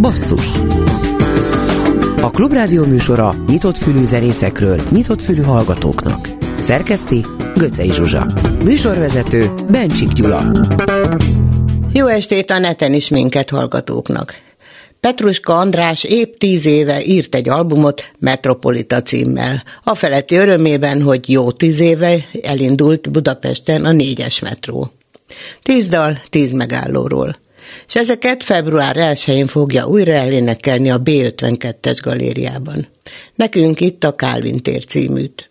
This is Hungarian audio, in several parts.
Basszus A Klubrádió műsora nyitott fülű zenészekről, nyitott fülű hallgatóknak. Szerkeszti Göcej Zsuzsa. Műsorvezető Bencsik Gyula. Jó estét a neten is minket hallgatóknak. Petruska András épp tíz éve írt egy albumot Metropolita címmel. A feletti örömében, hogy jó tíz éve elindult Budapesten a négyes metró. Tíz dal, tíz megállóról. És ezeket február 1-én fogja újra elénekelni a B52-es galériában. Nekünk itt a Kálvin tér címűt.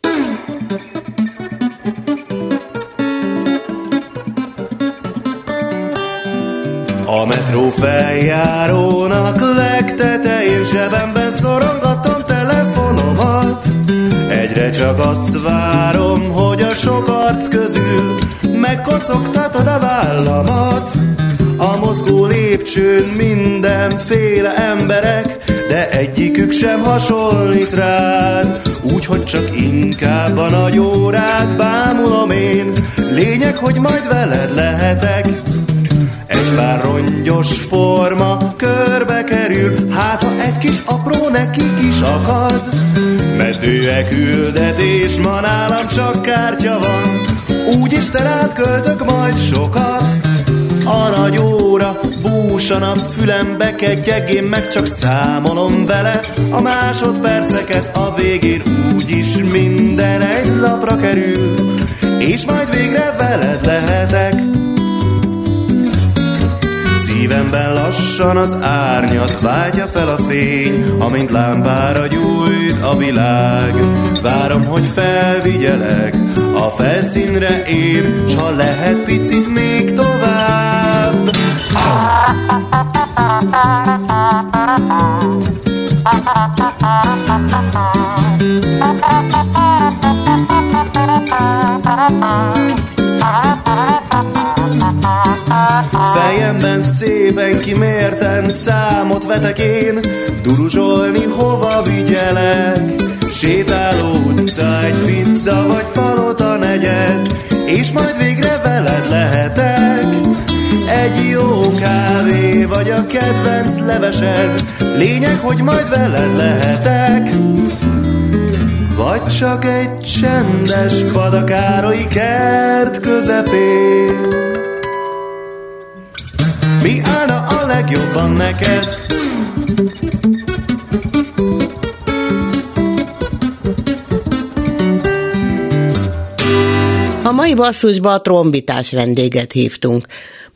A metró feljárónak legtetején zsebemben szorongatom telefonomat. Egyre csak azt várom, hogy a sok arc közül megkocogtatod a vállamat. A mozgó lépcsőn mindenféle emberek, de egyikük sem hasonlít rád. Úgyhogy csak inkább a nagy órát bámulom én, lényeg, hogy majd veled lehetek. Egy pár rongyos forma körbe kerül, hát ha egy kis apró nekik is akad. Meddőe küldetés, ma nálam csak kártya van, úgyis te rád költök majd sokat. A nagy óra búsan a fülembe ketyeg, én meg csak számolom vele a másodperceket, a végén úgyis minden egy lapra kerül, és majd végre veled lehetek. Szívemben lassan az árnyat vágya fel a fény, amint lámpára gyújt a világ. Várom, hogy felvigyelek a felszínre én, s ha lehet picit még Fejemben szépen kimérten számot vetek én, duruzsolni hova vigyelek. Sétáló utca, egy pizza vagy palota negyed, és majd végre veled lehetek. Egy jó kávé vagy a kedvenc levesed, lényeg, hogy majd veled lehetek. Vagy csak egy csendes padakárai kert közepén. Mi állna a legjobban neked? A mai basszusba a trombitás vendéget hívtunk.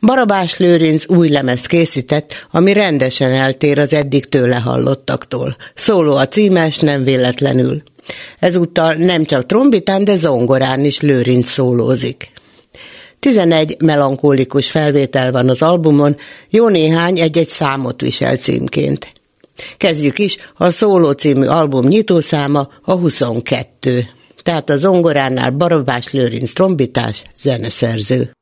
Barabás Lőrinc új lemez készített, ami rendesen eltér az eddig tőle hallottaktól. Szóló a címes, nem véletlenül. Ezúttal nem csak trombitán, de zongorán is Lőrinc szólózik. 11 melankólikus felvétel van az albumon, jó néhány egy-egy számot visel címként. Kezdjük is, a Szóló című album nyitószáma a 22. Tehát a zongoránál Barabás Lőrinc trombitás, zeneszerző.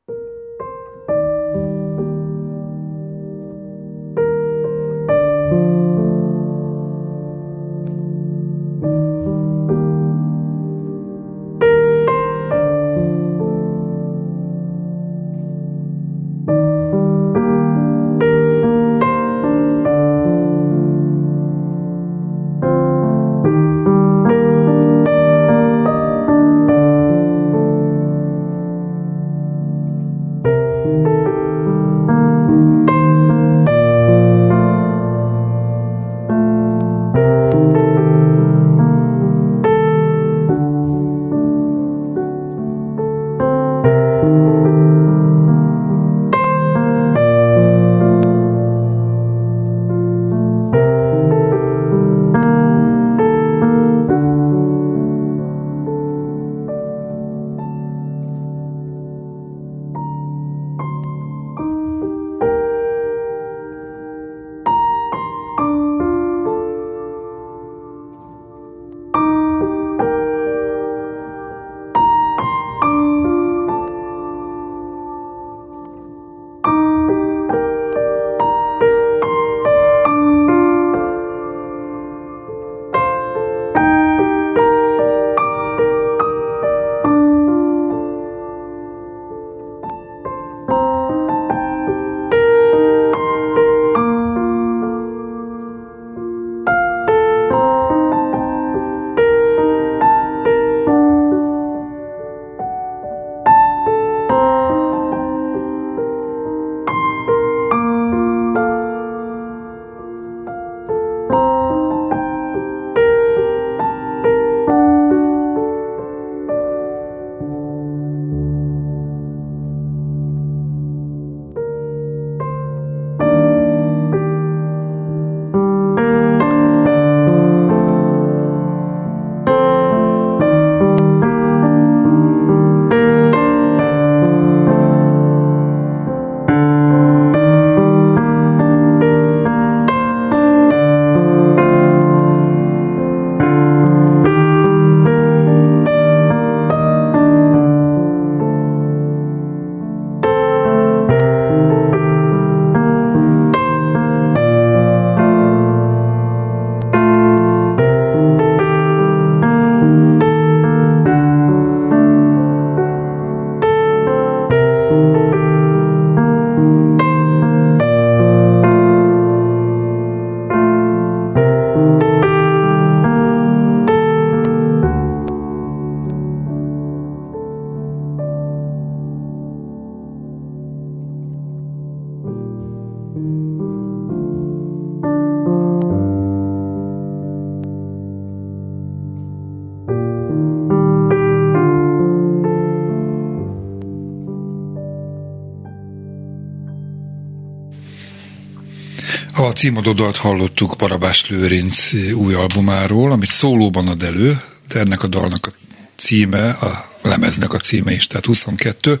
A címadodalt hallottuk Barabás Lőrinc új albumáról, amit szólóban ad elő, de ennek a dalnak a címe, a lemeznek a címe is, tehát 22.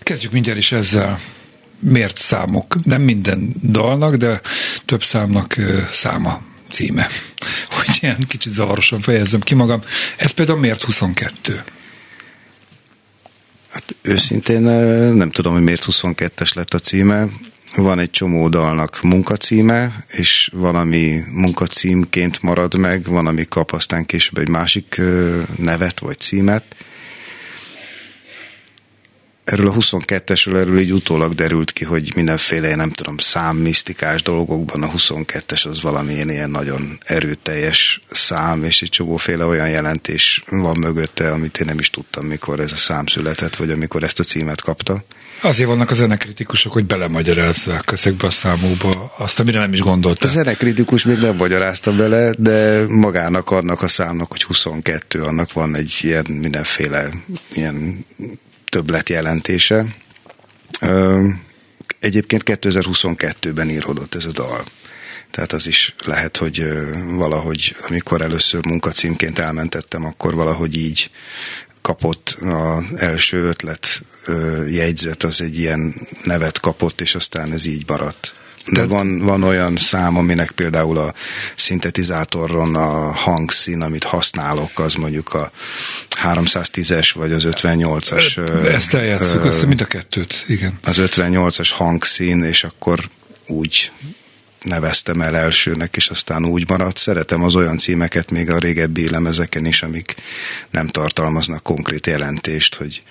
Kezdjük mindjárt is ezzel. Miért számok? Nem minden dalnak, de több számnak száma címe. Hogy ilyen kicsit zavarosan fejezzem ki magam. Ez például miért 22? Hát őszintén nem tudom, hogy miért 22-es lett a címe van egy csomó dalnak munkacíme, és valami munkacímként marad meg, van, ami kap aztán később egy másik nevet vagy címet. Erről a 22-esről erről így utólag derült ki, hogy mindenféle, nem tudom, számmisztikás dolgokban a 22-es az valamilyen ilyen nagyon erőteljes szám, és egy csomóféle olyan jelentés van mögötte, amit én nem is tudtam, mikor ez a szám született, vagy amikor ezt a címet kapta. Azért vannak a zenekritikusok, hogy belemagyarázzák ezekbe a számokba azt, amire nem is gondoltak. A zenekritikus még nem magyarázta bele, de magának annak a számnak, hogy 22, annak van egy ilyen mindenféle ilyen többlet jelentése. Egyébként 2022-ben íródott ez a dal. Tehát az is lehet, hogy valahogy, amikor először munkacímként elmentettem, akkor valahogy így kapott az első ötlet jegyzet, az egy ilyen nevet kapott, és aztán ez így maradt. De van, van olyan szám, aminek például a szintetizátoron a hangszín, amit használok, az mondjuk a 310-es vagy az 58-as. Ezt eljátszuk, össze mind a kettőt, igen. Az 58-as hangszín, és akkor úgy neveztem el elsőnek, és aztán úgy maradt. Szeretem az olyan címeket még a régebbi lemezeken is, amik nem tartalmaznak konkrét jelentést, hogy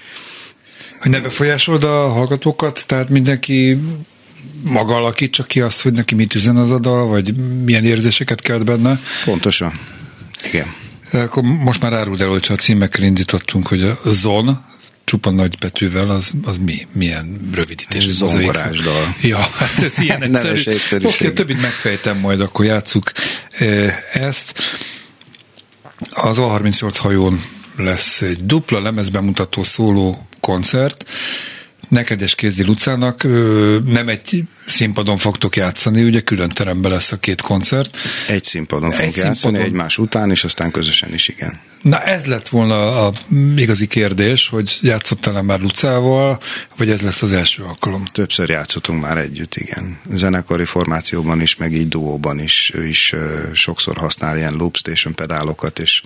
hogy ne befolyásolod a hallgatókat, tehát mindenki maga alakítsa ki azt, hogy neki mit üzen az a dal, vagy milyen érzéseket kelt benne. Pontosan. Igen. Akkor most már áruld el, hogyha a címekkel indítottunk, hogy a zon, csupa nagy betűvel, az, az mi? Milyen rövidítés? Ez zongorás dal. Ja, hát ez ilyen egyszerű. Oké, okay, többit megfejtem majd, akkor játsszuk ezt. Az A38 hajón lesz egy dupla lemezbemutató szóló koncert, Nekedes Kézdi Lucának nem egy színpadon fogtok játszani, ugye külön teremben lesz a két koncert. Egy színpadon egy fogunk színpadon. játszani, egymás után, és aztán közösen is, igen. Na ez lett volna a igazi kérdés, hogy játszottál-e már Lucával, vagy ez lesz az első alkalom? Többször játszottunk már együtt, igen. Zenekari formációban is, meg így duóban is. Ő is sokszor használ ilyen loop station pedálokat, és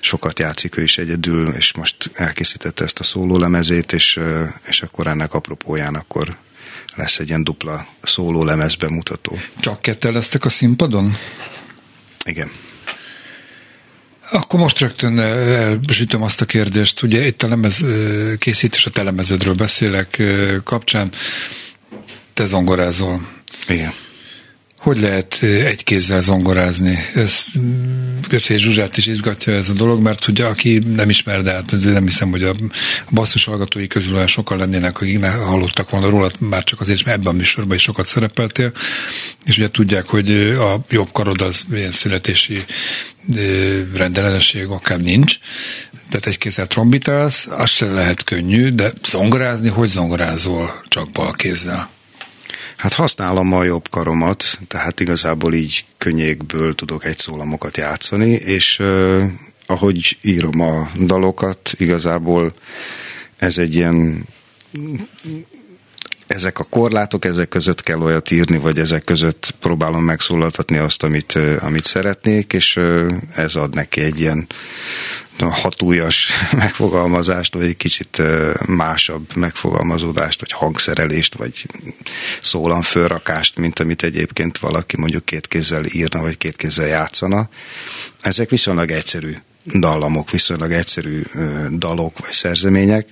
sokat játszik ő is egyedül, és most elkészítette ezt a szóló lemezét, és, és akkor ennek apropóján akkor lesz egy ilyen dupla szóló lemez bemutató. Csak ketten lesztek a színpadon? Igen. Akkor most rögtön elsütöm azt a kérdést, ugye itt a lemez készítés, a telemezedről beszélek kapcsán, te zongorázol. Igen. Hogy lehet egy kézzel zongorázni? Ez Göcé Zsuzsát is izgatja ez a dolog, mert ugye aki nem ismer, de hát nem hiszem, hogy a basszus hallgatói közül olyan sokan lennének, akik ne hallottak volna róla, már csak azért, mert ebben a műsorban is sokat szerepeltél, és ugye tudják, hogy a jobb karod az ilyen születési rendellenesség akár nincs, tehát egy kézzel trombitálsz, az sem lehet könnyű, de zongorázni, hogy zongorázol csak bal kézzel? Hát használom a jobb karomat, tehát igazából így könnyékből tudok egy szólamokat játszani, és uh, ahogy írom a dalokat, igazából ez egy ilyen ezek a korlátok, ezek között kell olyat írni, vagy ezek között próbálom megszólaltatni azt, amit, amit szeretnék, és ez ad neki egy ilyen hatújas megfogalmazást, vagy egy kicsit másabb megfogalmazódást, vagy hangszerelést, vagy szólamfölrakást, mint amit egyébként valaki mondjuk két kézzel írna, vagy két kézzel játszana. Ezek viszonylag egyszerű dallamok, viszonylag egyszerű dalok, vagy szerzemények,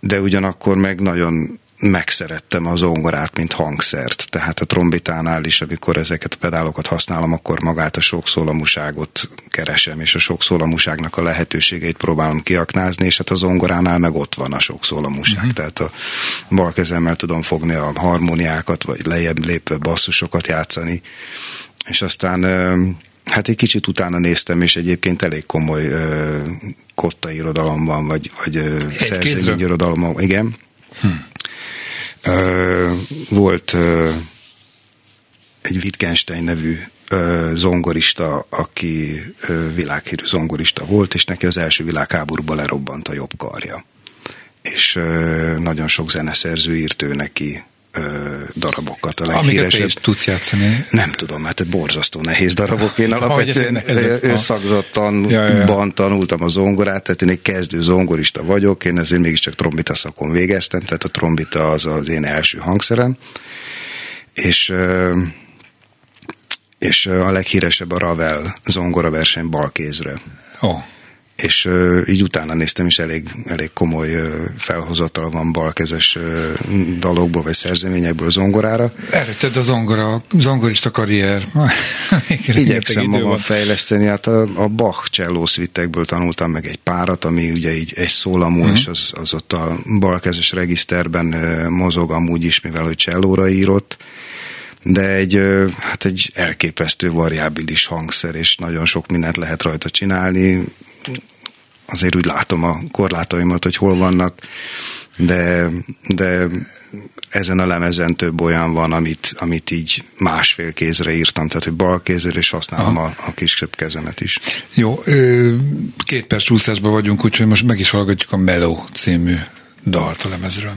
de ugyanakkor meg nagyon megszerettem az zongorát, mint hangszert. Tehát a trombitánál is, amikor ezeket a pedálokat használom, akkor magát a sokszólamuságot keresem, és a sokszólamuságnak a lehetőségeit próbálom kiaknázni, és hát a zongoránál meg ott van a sokszólamuság. Uh-huh. Tehát a bal kezemmel tudom fogni a harmóniákat, vagy lejjebb lépve basszusokat játszani, és aztán Hát egy kicsit utána néztem, és egyébként elég komoly uh, kotta irodalomban, vagy, vagy uh, szerzői irodalomban, igen. Hm. Volt egy Wittgenstein nevű zongorista, aki világhírű zongorista volt, és neki az első világháborúban lerobbant a jobb karja. És nagyon sok zeneszerző írt ő neki darabokat. A leghíresebb. Amiket tudsz játszani. Nem tudom, hát borzasztó nehéz darabok. Én alapvetően összagzottan ja, ja, ja. tanultam a zongorát, tehát én egy kezdő zongorista vagyok, én ezért mégiscsak trombita szakon végeztem, tehát a trombita az az én első hangszerem. És és a leghíresebb a Ravel zongora verseny balkézre. Oh és így utána néztem is elég, elég komoly felhozatal van balkezes dalokból vagy szerzeményekből zongorára. Előtted a zongora, zongorista karrier. Igyekszem magam fejleszteni, hát a, a Bach cselló tanultam meg egy párat, ami ugye így egy szólamú, uh-huh. és az, az ott a balkezes regiszterben mozog amúgy is, mivel hogy csellóra írott de egy, hát egy elképesztő variábilis hangszer, és nagyon sok mindent lehet rajta csinálni azért úgy látom a korlátaimat, hogy hol vannak, de, de ezen a lemezen több olyan van, amit, amit így másfél kézre írtam, tehát hogy bal kézre, és használom a, a kisebb kezemet is. Jó, két perc csúszásban vagyunk, úgyhogy most meg is hallgatjuk a Mellow című dalt a lemezről.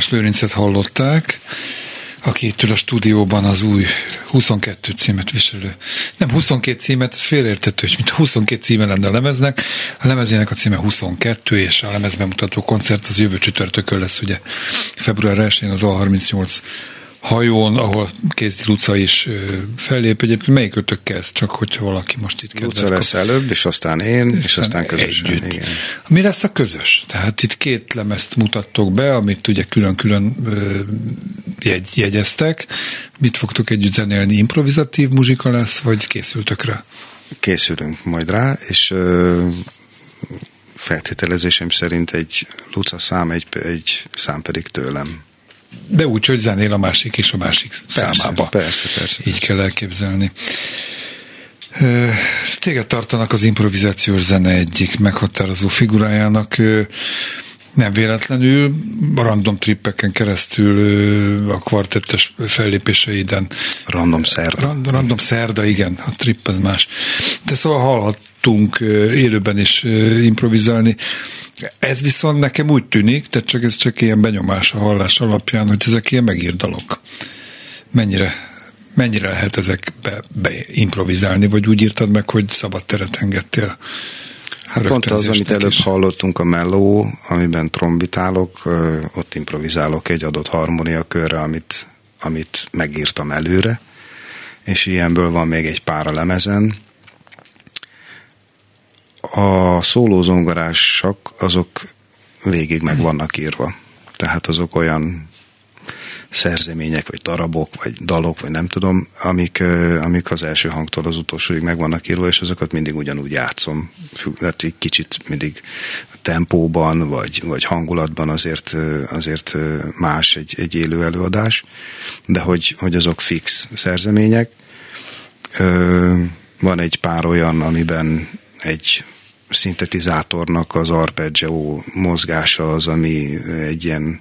Barabás Lőrincet hallották, aki itt ül a stúdióban az új 22 címet viselő. Nem 22 címet, ez félreértető, hogy mint 22 címe lenne a lemeznek. A lemezének a címe 22, és a lemezbemutató koncert az jövő csütörtökön lesz ugye február 1-én az A38 hajón, ahol Kézdi Luca is fellép. Egyébként melyik ötök kezd, csak hogyha valaki most itt kezd. Luca lesz előbb, és aztán én, és, és aztán közösen. Együtt. Igen. Mi lesz a közös? Tehát itt két lemezt mutattok be, amit ugye külön-külön jegy, jegyeztek. Mit fogtok együtt zenélni? Improvizatív muzsika lesz, vagy készültök rá? Készülünk majd rá, és feltételezésem szerint egy Luca szám, egy, egy szám pedig tőlem. De úgy, hogy zenél a másik is a másik persze, számába. Persze, persze. Így kell elképzelni. Téged tartanak az improvizációs zene egyik meghatározó figurájának. Nem véletlenül, random trippeken keresztül a kvartettes fellépéseiden. Random szerda. Rand, random szerda, igen, a trip az más. De szóval hallhattunk élőben is improvizálni. Ez viszont nekem úgy tűnik, de csak ez csak ilyen benyomás a hallás alapján, hogy ezek ilyen megírdalok. Mennyire, mennyire lehet ezekbe beimprovizálni, vagy úgy írtad meg, hogy szabad teret engedtél? Hát pont az, amit előbb is. hallottunk, a melló, amiben trombitálok, ott improvizálok egy adott harmóniakörre, amit, amit megírtam előre, és ilyenből van még egy pár a lemezen, a szólózongorások azok végig meg vannak írva. Tehát azok olyan szerzemények, vagy darabok, vagy dalok, vagy nem tudom, amik, amik az első hangtól az utolsóig meg vannak írva, és azokat mindig ugyanúgy játszom. Hát egy kicsit mindig tempóban, vagy, vagy hangulatban azért, azért más egy, egy élő előadás, de hogy, hogy azok fix szerzemények. Van egy pár olyan, amiben egy szintetizátornak az arpeggio mozgása az, ami egy ilyen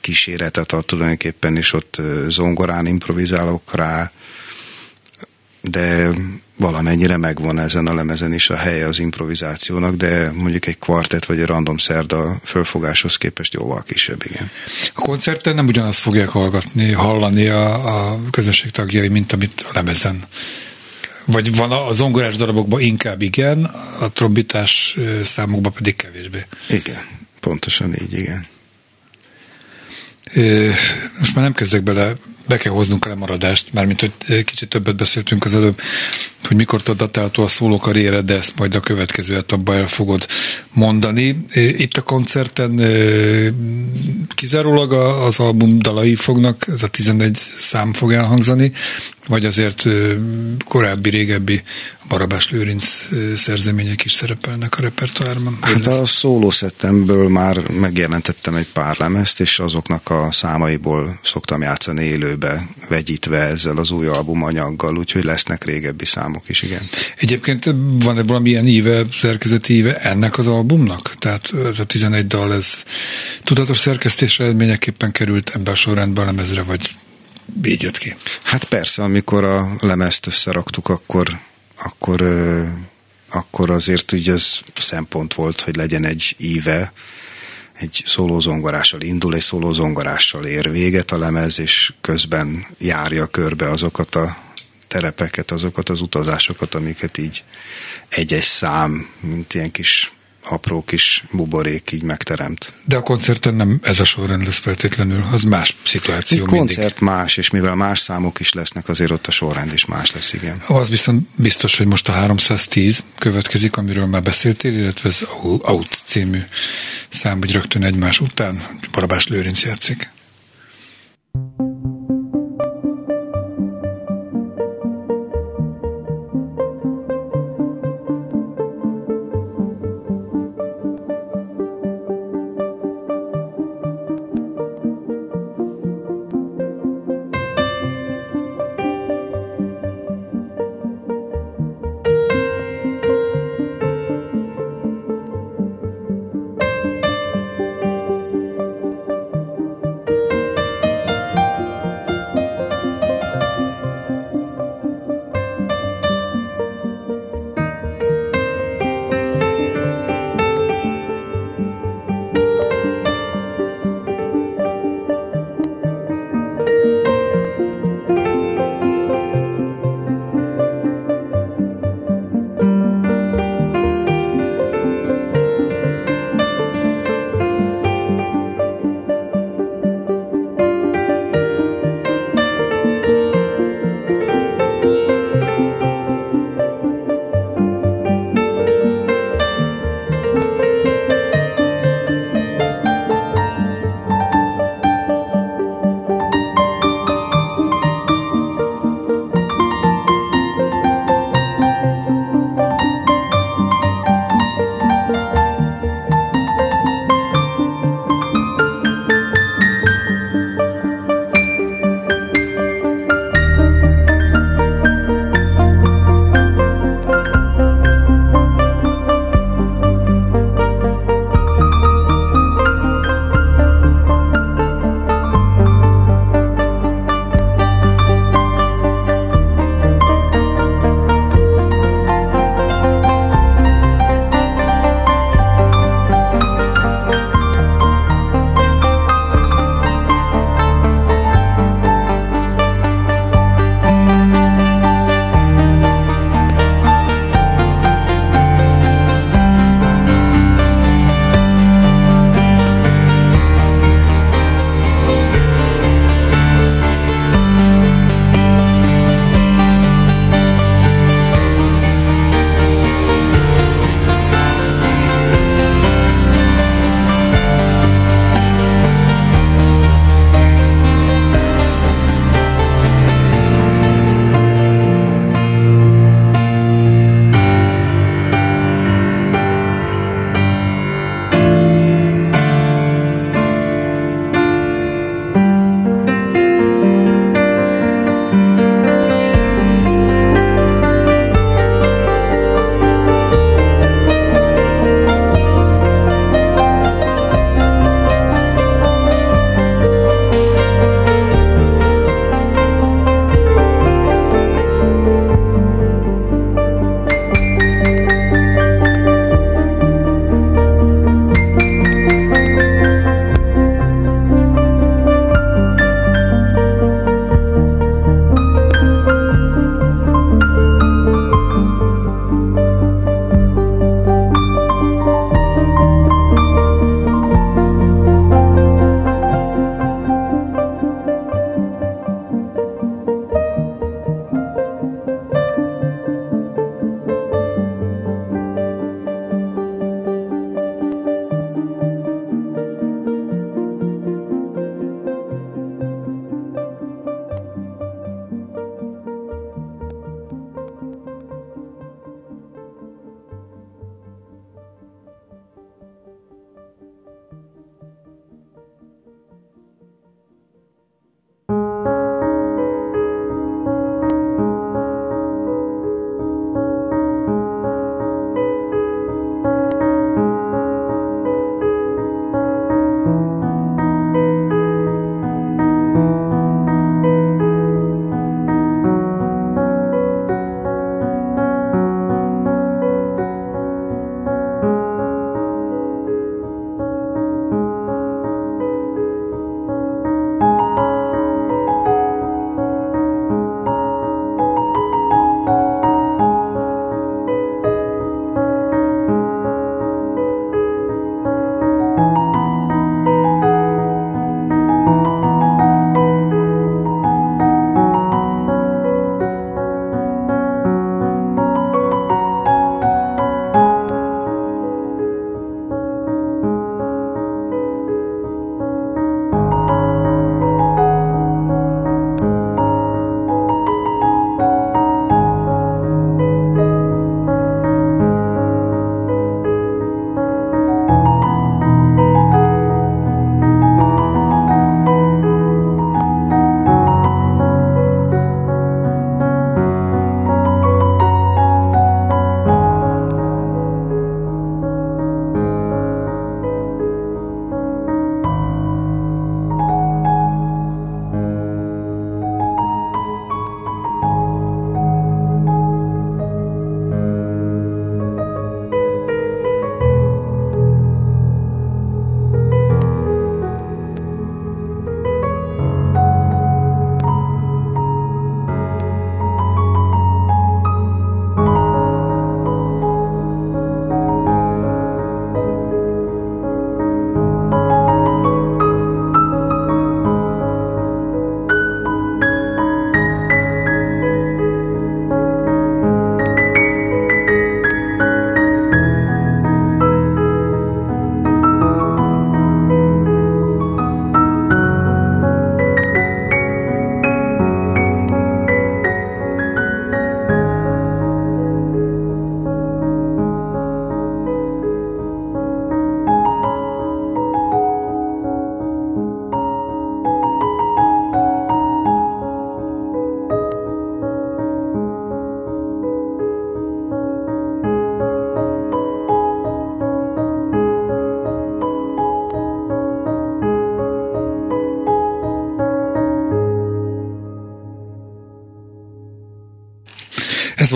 kíséretet ad tulajdonképpen, és ott zongorán improvizálok rá, de valamennyire megvan ezen a lemezen is a helye az improvizációnak, de mondjuk egy kvartett vagy egy random szerda fölfogáshoz képest jóval kisebb, igen. A koncerten nem ugyanazt fogják hallgatni, hallani a, a közösség tagjai, mint amit a lemezen vagy van a zongorás darabokban inkább igen, a trombitás számokban pedig kevésbé. Igen, pontosan így, igen. Most már nem kezdek bele, be kell hoznunk a lemaradást, mármint, hogy kicsit többet beszéltünk az előbb, hogy mikor datálható a szóló karriered, de ezt majd a következő etapban el fogod mondani. Itt a koncerten kizárólag az album dalai fognak, ez a 11 szám fog elhangzani, vagy azért korábbi, régebbi Barabás Lőrinc szerzemények is szerepelnek a repertoárban? Hát a szólószettemből már megjelentettem egy pár lemezt, és azoknak a számaiból szoktam játszani élőbe, vegyítve ezzel az új albumanyaggal, úgyhogy lesznek régebbi számok is, igen. Egyébként van-e valamilyen íve, szerkezeti íve ennek az albumnak? Tehát ez a 11 dal, ez tudatos szerkesztésre eredményeképpen került ebbe a sorrendbe a lemezre, vagy így jött ki? Hát persze, amikor a lemezt összeraktuk, akkor, akkor, akkor azért ugye ez szempont volt, hogy legyen egy íve, egy szólózongorással indul, egy szólózongorással ér véget a lemez, és közben járja körbe azokat a terepeket, azokat az utazásokat, amiket így egy-egy szám, mint ilyen kis apró kis buborék így megteremt. De a koncerten nem ez a sorrend lesz feltétlenül, az más szituáció Egy mindig. koncert más, és mivel más számok is lesznek, azért ott a sorrend is más lesz, igen. Az viszont biztos, hogy most a 310 következik, amiről már beszéltél, illetve az Out című szám, hogy rögtön egymás után Barabás Lőrinc játszik. thank you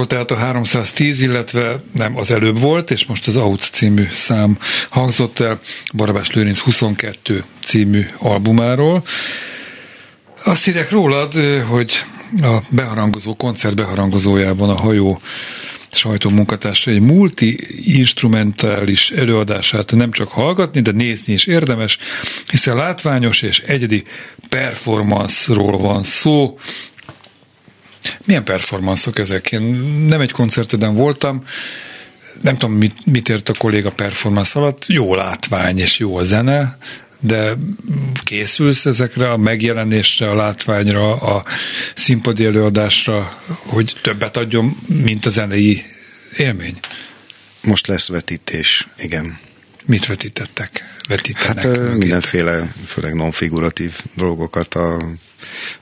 volt tehát a 310, illetve nem, az előbb volt, és most az Out című szám hangzott el Barabás Lőrinc 22 című albumáról. Azt írják rólad, hogy a beharangozó, koncert beharangozójában a hajó sajtó munkatársa egy multi-instrumentális előadását nem csak hallgatni, de nézni is érdemes, hiszen látványos és egyedi performance-ról van szó. Milyen performanszok ezek? Én nem egy koncerteden voltam, nem tudom, mit, mit ért a kolléga performance alatt, jó látvány és jó a zene, de készülsz ezekre a megjelenésre, a látványra, a színpadi előadásra, hogy többet adjon, mint a zenei élmény? Most lesz vetítés, igen. Mit vetítettek? Vetítenek hát mindenféle, főleg non-figuratív dolgokat a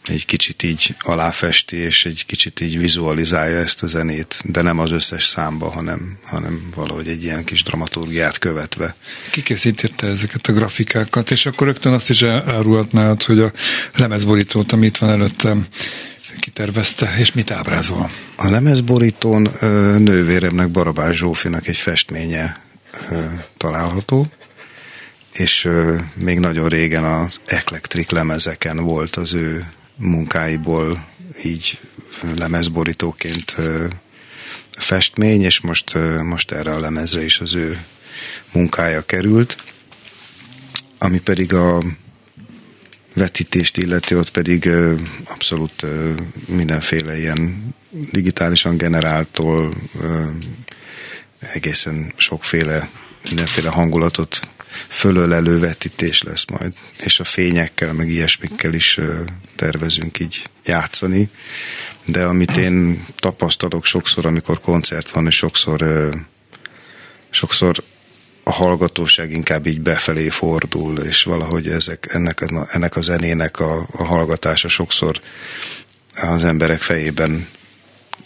egy kicsit így aláfesti, és egy kicsit így vizualizálja ezt a zenét, de nem az összes számba, hanem, hanem valahogy egy ilyen kis dramaturgiát követve. Ki készítette ezeket a grafikákat, és akkor rögtön azt is elárulhatnád, hogy a lemezborítót, amit van előttem, kitervezte, és mit ábrázol? A lemezborítón nővéremnek, Barabás Zsófinak egy festménye található, és még nagyon régen az Electric lemezeken volt az ő munkáiból így lemezborítóként festmény, és most, most erre a lemezre is az ő munkája került, ami pedig a vetítést illeti, ott pedig abszolút mindenféle ilyen digitálisan generáltól egészen sokféle mindenféle hangulatot fölölelő vetítés lesz majd, és a fényekkel, meg ilyesmikkel is tervezünk így játszani, de amit én tapasztalok sokszor, amikor koncert van, és sokszor sokszor a hallgatóság inkább így befelé fordul, és valahogy ezek, ennek, ennek a zenének a, a hallgatása sokszor az emberek fejében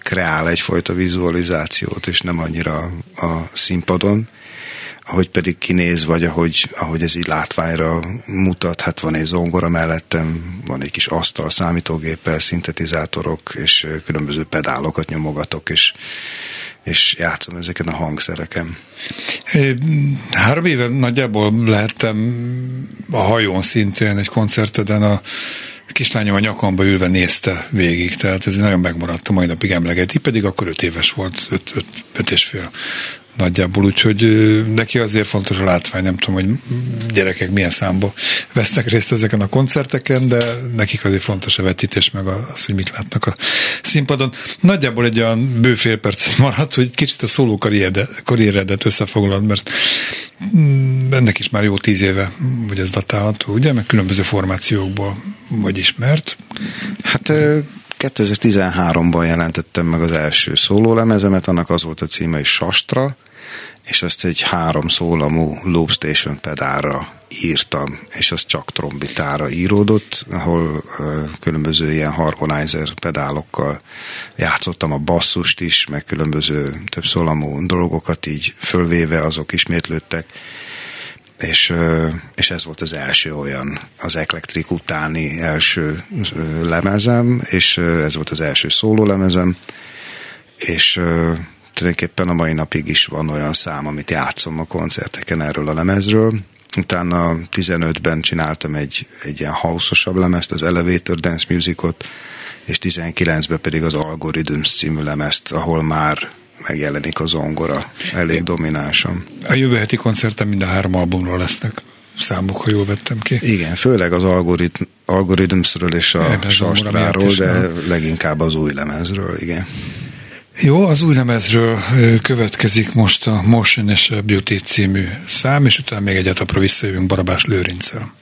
kreál egyfajta vizualizációt, és nem annyira a színpadon ahogy pedig kinéz, vagy ahogy, ahogy ez így látványra mutat, hát van egy zongora mellettem, van egy kis asztal, számítógéppel, szintetizátorok, és különböző pedálokat nyomogatok, és, és játszom ezeken a hangszereken. Három éve nagyjából lehettem a hajón szintén egy koncerteden a kislányom a nyakamba ülve nézte végig, tehát ez nagyon megmaradt a mai napig emlegeti, pedig akkor öt éves volt, öt, öt, öt és fél nagyjából, úgyhogy neki azért fontos a látvány, nem tudom, hogy gyerekek milyen számba vesznek részt ezeken a koncerteken, de nekik azért fontos a vetítés, meg az, hogy mit látnak a színpadon. Nagyjából egy olyan bő fél percet maradt, hogy kicsit a szóló karrieredet összefoglalod, mert mm, ennek is már jó tíz éve, hogy ez datálható, ugye, meg különböző formációkból vagy ismert. Hát 2013-ban jelentettem meg az első szólólemezemet, annak az volt a címe, hogy Sastra, és azt egy három szólamú Loop Station pedálra írtam, és az csak trombitára íródott, ahol uh, különböző ilyen harmonizer pedálokkal játszottam a basszust is, meg különböző több szólamú dolgokat így fölvéve azok ismétlődtek és, és ez volt az első olyan, az Eclectric utáni első lemezem, és ez volt az első szóló lemezem, és tulajdonképpen a mai napig is van olyan szám, amit játszom a koncerteken erről a lemezről. Utána 15-ben csináltam egy, egy ilyen hausosabb lemezt, az Elevator Dance Musicot, és 19-ben pedig az Algorithms című lemezt, ahol már megjelenik a zongora elég dominánsan. A jövő heti koncerten mind a három albumról lesznek számok, ha jól vettem ki. Igen, főleg az algoritm, algoritmsről és a sastráról, de leginkább az új lemezről, igen. Jó, az új lemezről következik most a Motion és a Beauty című szám, és utána még egyet apró visszajövünk Barabás Lőrincel.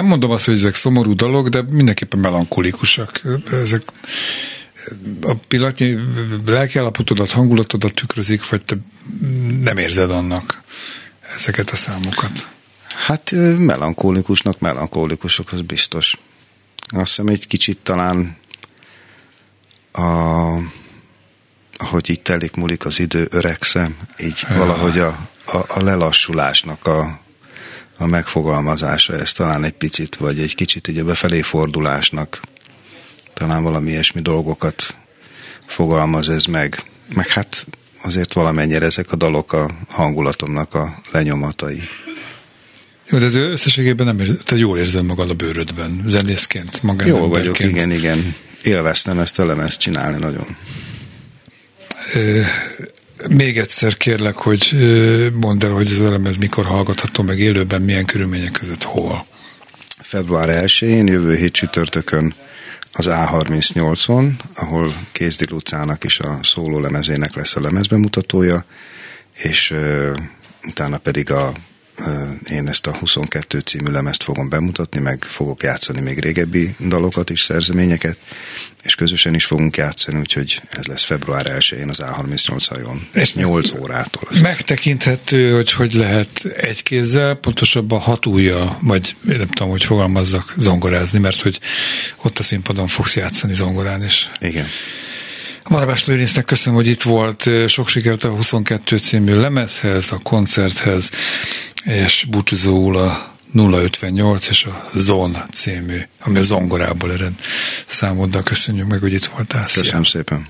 Nem mondom azt, hogy ezek szomorú dolog, de mindenképpen melankolikusak. Ezek a pillanatnyi lelkiállapotodat, hangulatodat tükrözik, vagy te nem érzed annak ezeket a számokat? Hát melankólikusnak melankólikusok, az biztos. Azt hiszem egy kicsit talán a, ahogy itt telik múlik az idő, öregszem, így valahogy a, a, a lelassulásnak a, a megfogalmazása, ez talán egy picit, vagy egy kicsit ugye befelé fordulásnak talán valami ilyesmi dolgokat fogalmaz ez meg. Meg hát azért valamennyire ezek a dalok a hangulatomnak a lenyomatai. Jó, de ez összességében nem érzed, te jól érzed magad a bőrödben, zenészként, magán Jól vagyok, igen, igen. Élveztem ezt a lemezt csinálni nagyon. Még egyszer kérlek, hogy mondd el, hogy ez a lemez mikor hallgatható meg élőben, milyen körülmények között, hol. Február 1-én, jövő hét csütörtökön az A38-on, ahol Kézdi Lucának is a szóló lemezének lesz a lemezbemutatója, és uh, utána pedig a én ezt a 22 című lemezt fogom bemutatni, meg fogok játszani még régebbi dalokat is, szerzeményeket, és közösen is fogunk játszani, úgyhogy ez lesz február 1-én az A38 hajón, és 8 órától. Megtekinthető, hogy hogy lehet egy kézzel, pontosabban hat ujja, vagy nem tudom, hogy fogalmazzak, zongorázni, mert hogy ott a színpadon fogsz játszani zongorán is. Igen. Marabás Lőrincnek köszönöm, hogy itt volt. Sok sikert a 22 című lemezhez, a koncerthez, és búcsúzóul a 058 és a Zon című, ami a zongorából ered számoddal. Köszönjük meg, hogy itt voltál. Köszönöm Szia. szépen.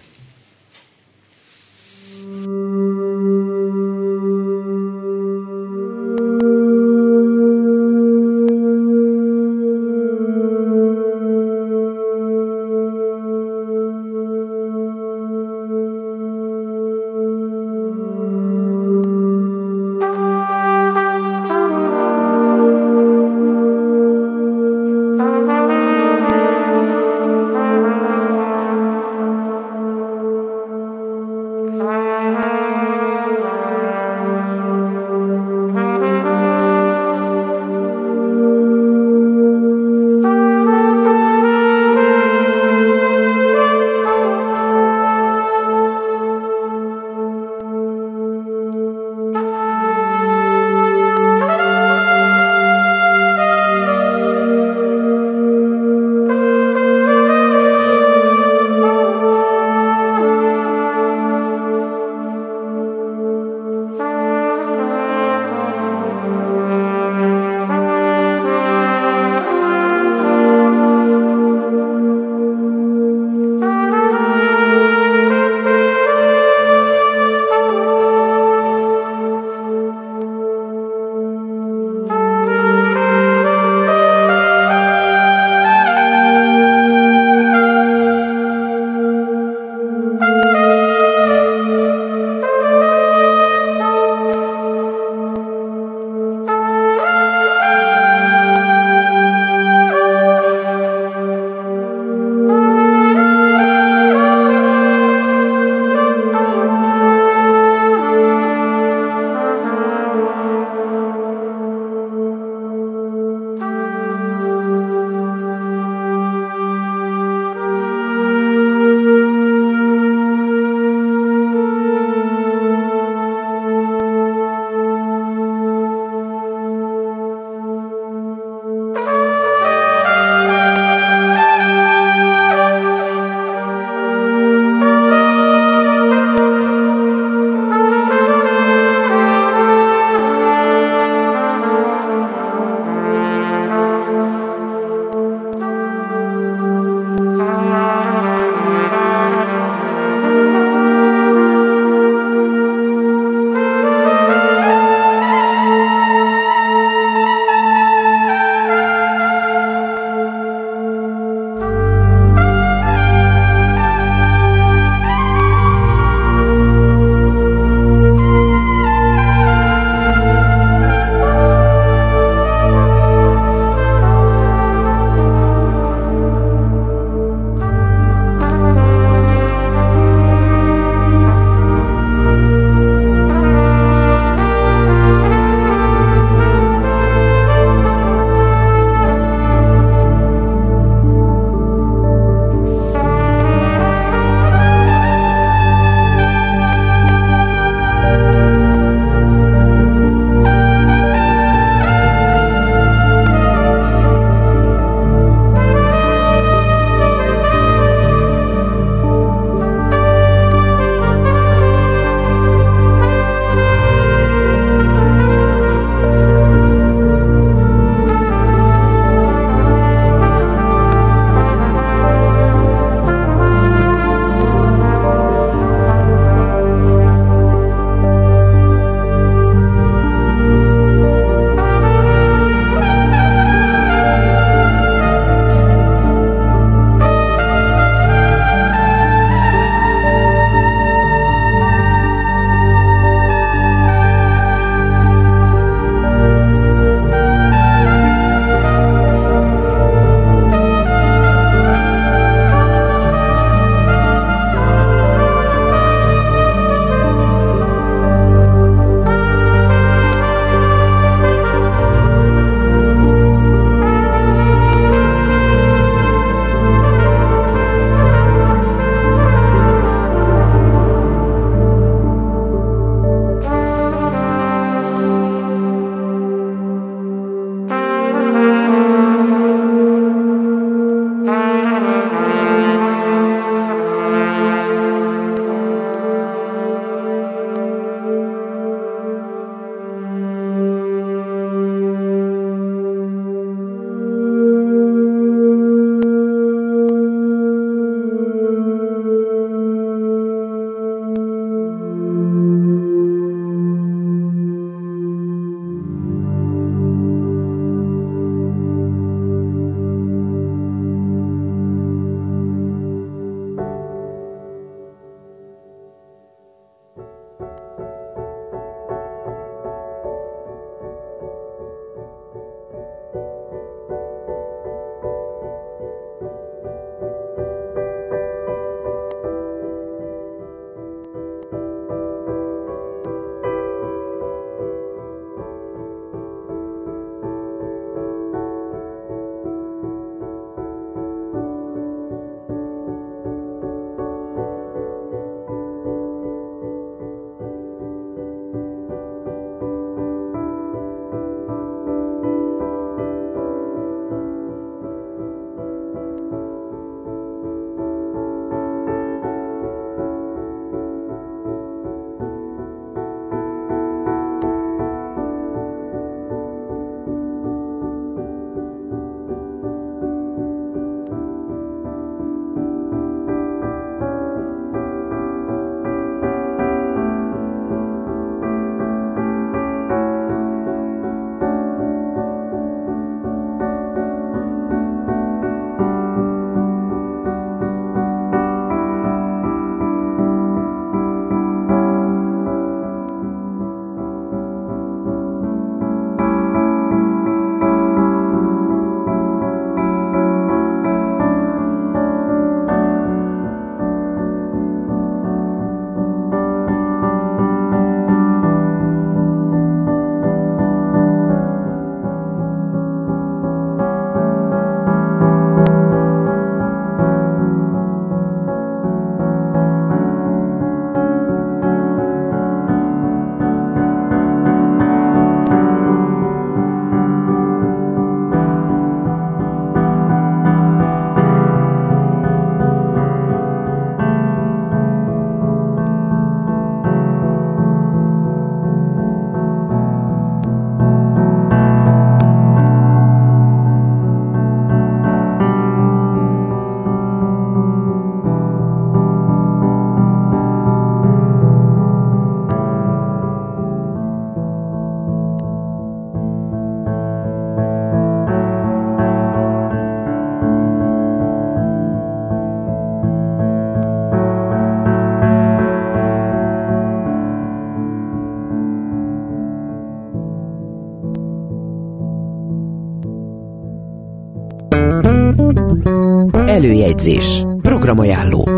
Előjegyzés. Programajánló.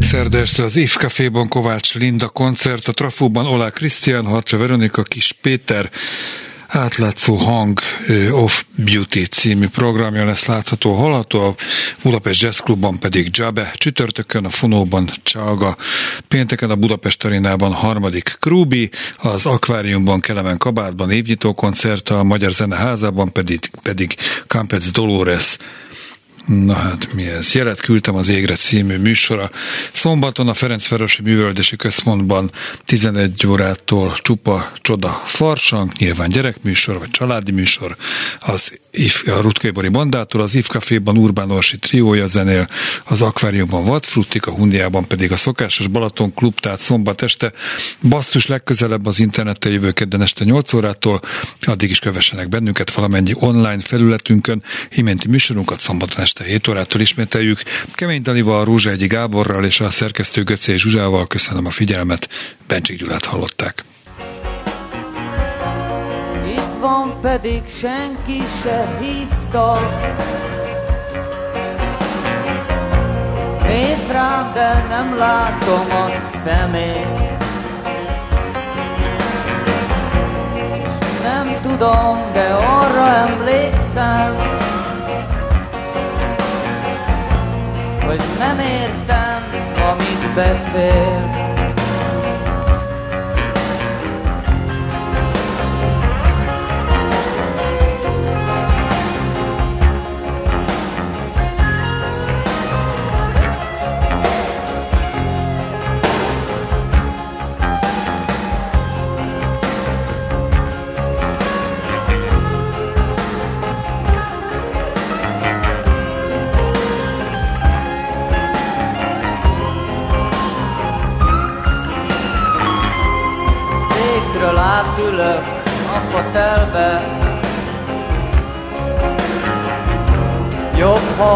Szerda este az IF Caféban Kovács Linda koncert, a Trafóban Olá Krisztián, Harcsa Veronika, Kis Péter, átlátszó hang of Beauty című programja lesz látható, hallható, a Budapest Jazz Clubban pedig Jabe, csütörtökön a Fonóban Csalga, pénteken a Budapest Arénában harmadik Krúbi, az Akváriumban Kelemen Kabátban évnyitó koncert, a Magyar Zeneházában pedig, pedig Campec Dolores Na hát mi ez? Jelet küldtem az égre című műsora. Szombaton a Ferencvárosi Művöldési Központban 11 órától csupa csoda farsang, nyilván gyerekműsor vagy családi műsor, az a Rutkébori bandától, az IF Caféban Urbán Orsi triója zenél, az Akváriumban Vadfruttik, a Hundiában pedig a szokásos Balaton klub, tehát szombat este. Basszus legközelebb az interneten jövő kedden este 8 órától, addig is kövessenek bennünket valamennyi online felületünkön, iménti műsorunkat szombaton este 7 órától ismételjük. Kemény Danival, Rózsa Egyi Gáborral és a szerkesztő Göcé Zsuzsával köszönöm a figyelmet, Bencsik Gyulát hallották. Itt van pedig senki se hívta Nézd rám, de nem látom a szemét tudom, de arra emlékszem nem értem, amit beszél.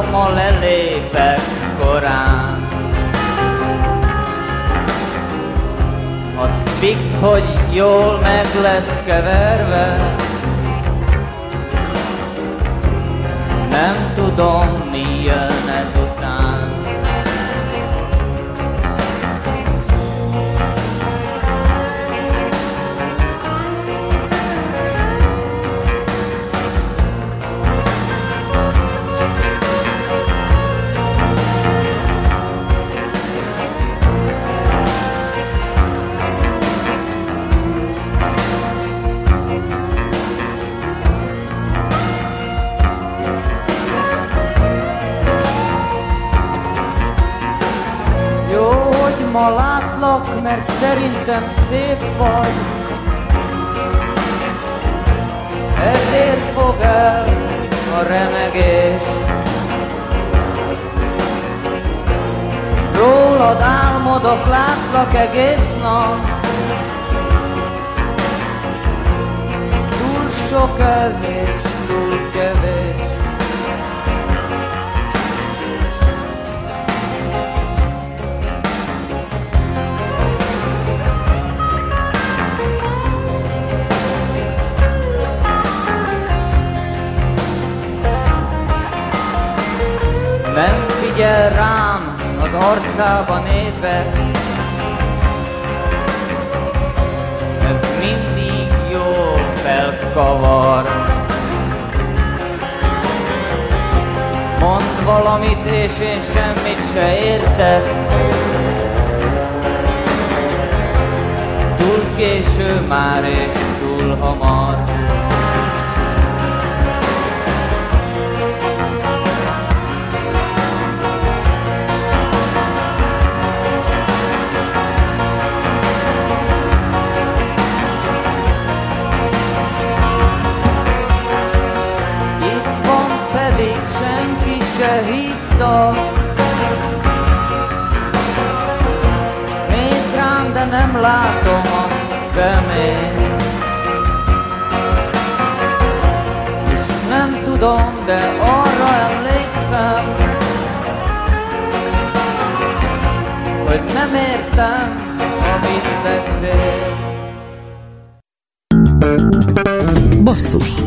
Ma lelépek korán. Az fix, hogy jól meg lett keverve Nem tudom, ma látlak, mert szerintem szép vagy. Ezért fog el a remegés. Rólad álmodok, látlak egész nap. Túl sok ez és túl kevés. Az arcába nézve. Ez mindig jó felkavar. Mond valamit és én semmit se értek. Túl késő már és túl hamar hívta Nézd de nem látom a szemét. És nem tudom, de arra emlékszem Hogy nem értem, amit beszél. Basszus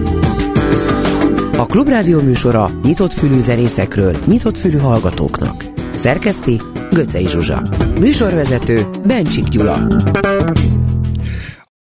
Klubrádió műsora nyitott fülű zenészekről, nyitott fülű hallgatóknak. Szerkeszti Göcej Zsuzsa. Műsorvezető Bencsik Gyula.